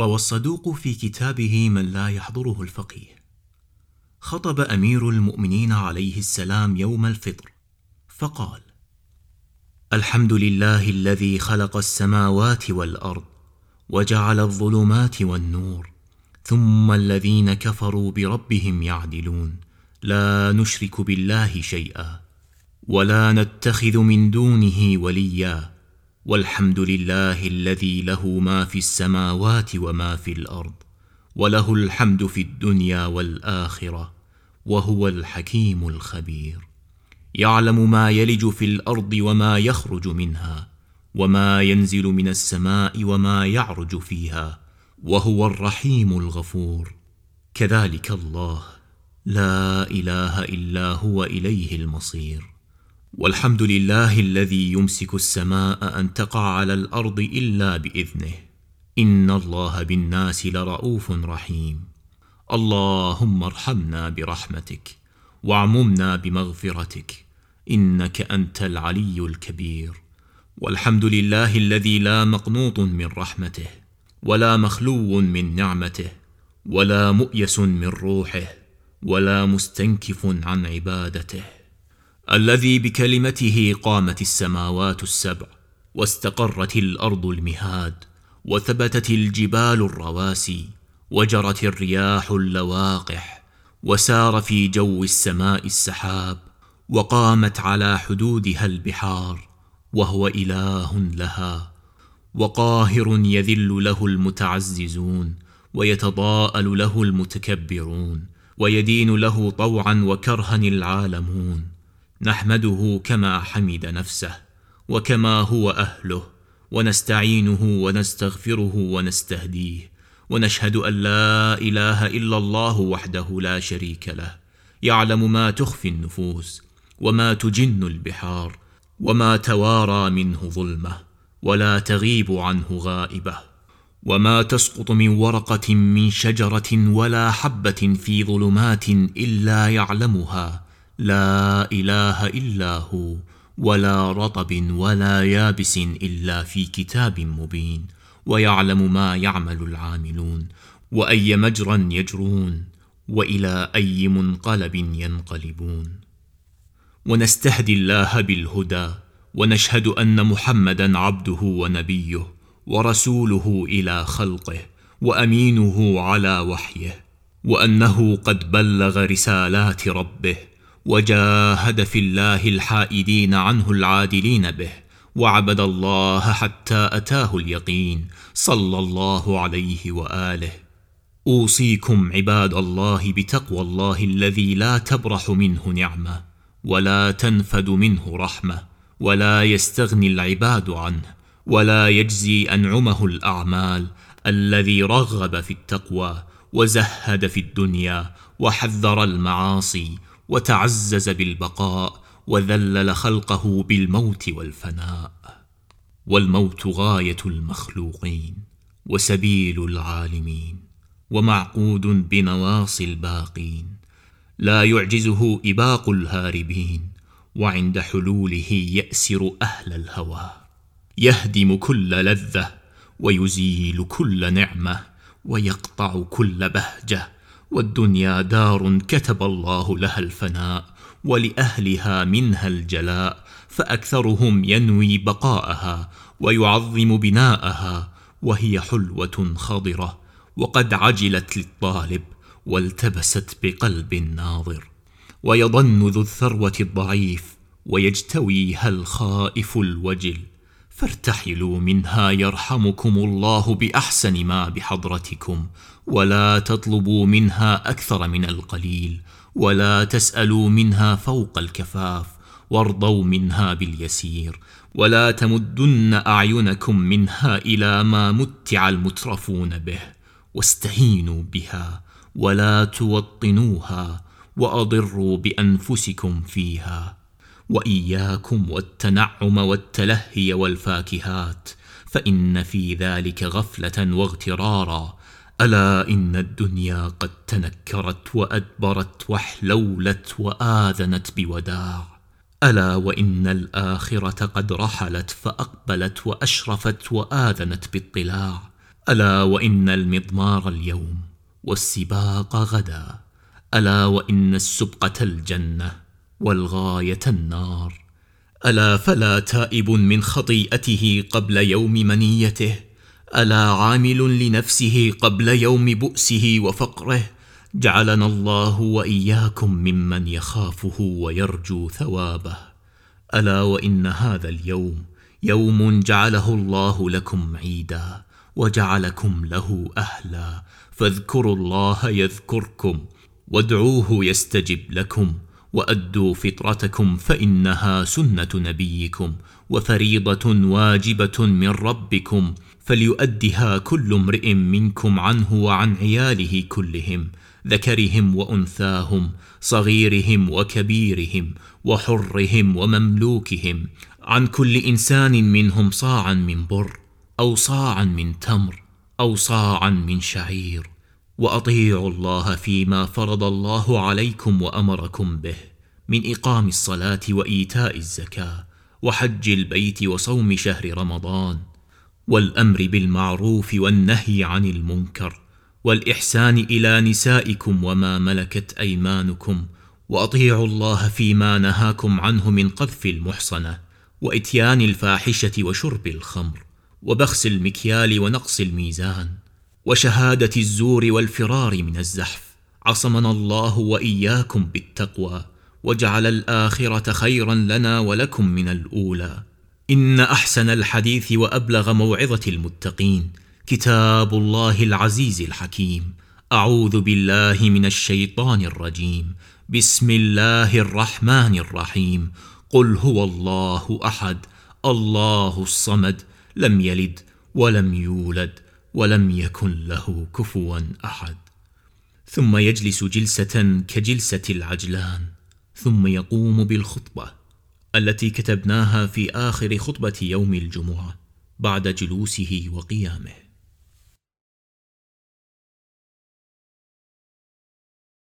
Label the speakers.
Speaker 1: روى الصدوق في كتابه من لا يحضره الفقيه. خطب أمير المؤمنين عليه السلام يوم الفطر فقال الحمد لله الذي خلق السماوات والأرض وجعل الظلمات والنور ثم الذين كفروا بربهم يعدلون لا نشرك بالله شيئا ولا نتخذ من دونه وليا والحمد لله الذي له ما في السماوات وما في الأرض وله الحمد في الدنيا والآخرة وهو الحكيم الخبير. يعلم ما يلج في الأرض وما يخرج منها وما ينزل من السماء وما يعرج فيها وهو الرحيم الغفور. كذلك الله. لا إله إلا هو إليه المصير. والحمد لله الذي يمسك السماء أن تقع على الأرض إلا بإذنه. إن الله بالناس لرؤوف رحيم. اللهم ارحمنا برحمتك واعممنا بمغفرتك. إنك أنت العلي الكبير. والحمد لله الذي لا مقنوط من رحمته ولا مخلو من نعمته ولا مؤيس من روحه ولا مستنكف عن عبادته. الذي بكلمته قامت السماوات السبع واستقرت الأرض المهاد وثبتت الجبال الرواسي وجرت الرياح اللواقح وسار في جو السماء السحاب وقامت على حدودها البحار وهو إله لها وقاهر يذل له المتعززون ويتضاءل له المتكبرون ويدين له طوعا وكرها العالمون. نحمده كما حمد نفسه وكما هو أهله ونستعينه ونستغفره ونستهديه ونشهد أن لا إله إلا الله وحده لا شريك له يعلم ما تخفي النفوس وما تجن البحار وما توارى منه ظلمه ولا تغيب عنه غائبه وما تسقط من ورقة من شجرة ولا حبة في ظلمات إلا يعلمها لا إله إلا هو ولا رطب ولا يابس إلا في كتاب مبين ويعلم ما يعمل العاملون وأي مجرى يجرون وإلى أي منقلب ينقلبون. ونستهدي الله بالهدى ونشهد أن محمدا عبده ونبيه ورسوله إلى خلقه وأمينه على وحيه وأنه قد بلغ رسالات ربه وجاهد في الله الحائدين عنه العادلين به وعبد الله حتى أتاه اليقين صلى الله عليه وآله. أوصيكم عباد الله بتقوى الله الذي لا تبرح منه نعمة ولا تنفد منه رحمة ولا يستغني العباد عنه ولا يجزي أنعمه الأعمال الذي رغب في التقوى وزهد في الدنيا وحذر المعاصي وتعزز بالبقاء وذلل خلقه بالموت والفناء. والموت غاية المخلوقين وسبيل العالمين ومعقود بنواصي الباقين. لا يعجزه إباق الهاربين وعند حلوله يأسر أهل الهوى. يهدم كل لذة ويزيل كل نعمة ويقطع كل بهجة والدنيا دار كتب الله لها الفناء ولأهلها منها الجلاء فأكثرهم ينوي بقاءها ويعظم بناءها وهي حلوة خضرة وقد عجلت للطالب والتبست بقلب الناظر ويظن ذو الثروة الضعيف ويجتويها الخائف الوجل. فارتحلوا منها يرحمكم الله بأحسن ما بحضرتكم ولا تطلبوا منها أكثر من القليل ولا تسألوا منها فوق الكفاف وارضوا منها باليسير ولا تمدن أعينكم منها إلى ما متع المترفون به واستهينوا بها ولا توطنوها وأضروا بأنفسكم فيها. وإياكم والتنعم والتلهي والفاكهات فإن في ذلك غفلة واغترارا. ألا إن الدنيا قد تنكرت وأدبرت وحلولت وآذنت بوداع. ألا وإن الآخرة قد رحلت فأقبلت وأشرفت وآذنت باطلاع. ألا وإن المضمار اليوم والسباق غدا. ألا وإن السبقة الجنة والغاية النار. ألا فلا تائب من خطيئته قبل يوم منيته؟ ألا عامل لنفسه قبل يوم بؤسه وفقره؟ جعلنا الله وإياكم ممن يخافه ويرجو ثوابه. ألا وإن هذا اليوم يوم جعله الله لكم عيدا وجعلكم له أهلا. فاذكروا الله يذكركم وادعوه يستجب لكم. وأدوا فطرتكم فإنها سنة نبيكم وفريضة واجبة من ربكم فليؤدها كل امرئ منكم عنه وعن عياله كلهم ذكرهم وأنثاهم صغيرهم وكبيرهم وحرهم ومملوكهم عن كل إنسان منهم صاعا من بر أو صاعا من تمر أو صاعا من شعير. وأطيعوا الله فيما فرض الله عليكم وأمركم به من إقام الصلاة وإيتاء الزكاة وحج البيت وصوم شهر رمضان والأمر بالمعروف والنهي عن المنكر والإحسان إلى نسائكم وما ملكت أيمانكم وأطيعوا الله فيما نهاكم عنه من قذف المحصنة وإتيان الفاحشة وشرب الخمر وبخس المكيال ونقص الميزان. وشهادة الزور والفرار من الزحف. عصمنا الله وإياكم بالتقوى وجعل الآخرة خيرا لنا ولكم من الأولى. إن أحسن الحديث وأبلغ موعظة المتقين. كتاب الله العزيز الحكيم. أعوذ بالله من الشيطان الرجيم. بسم الله الرحمن الرحيم. قل هو الله أحد. الله الصمد. لم يلد ولم يولد. ولم يكن له كفوا أحد. ثم يجلس جلسة كجلسة العجلان ثم يقوم بالخطبة التي كتبناها في آخر خطبة يوم الجمعة بعد جلوسه وقيامه.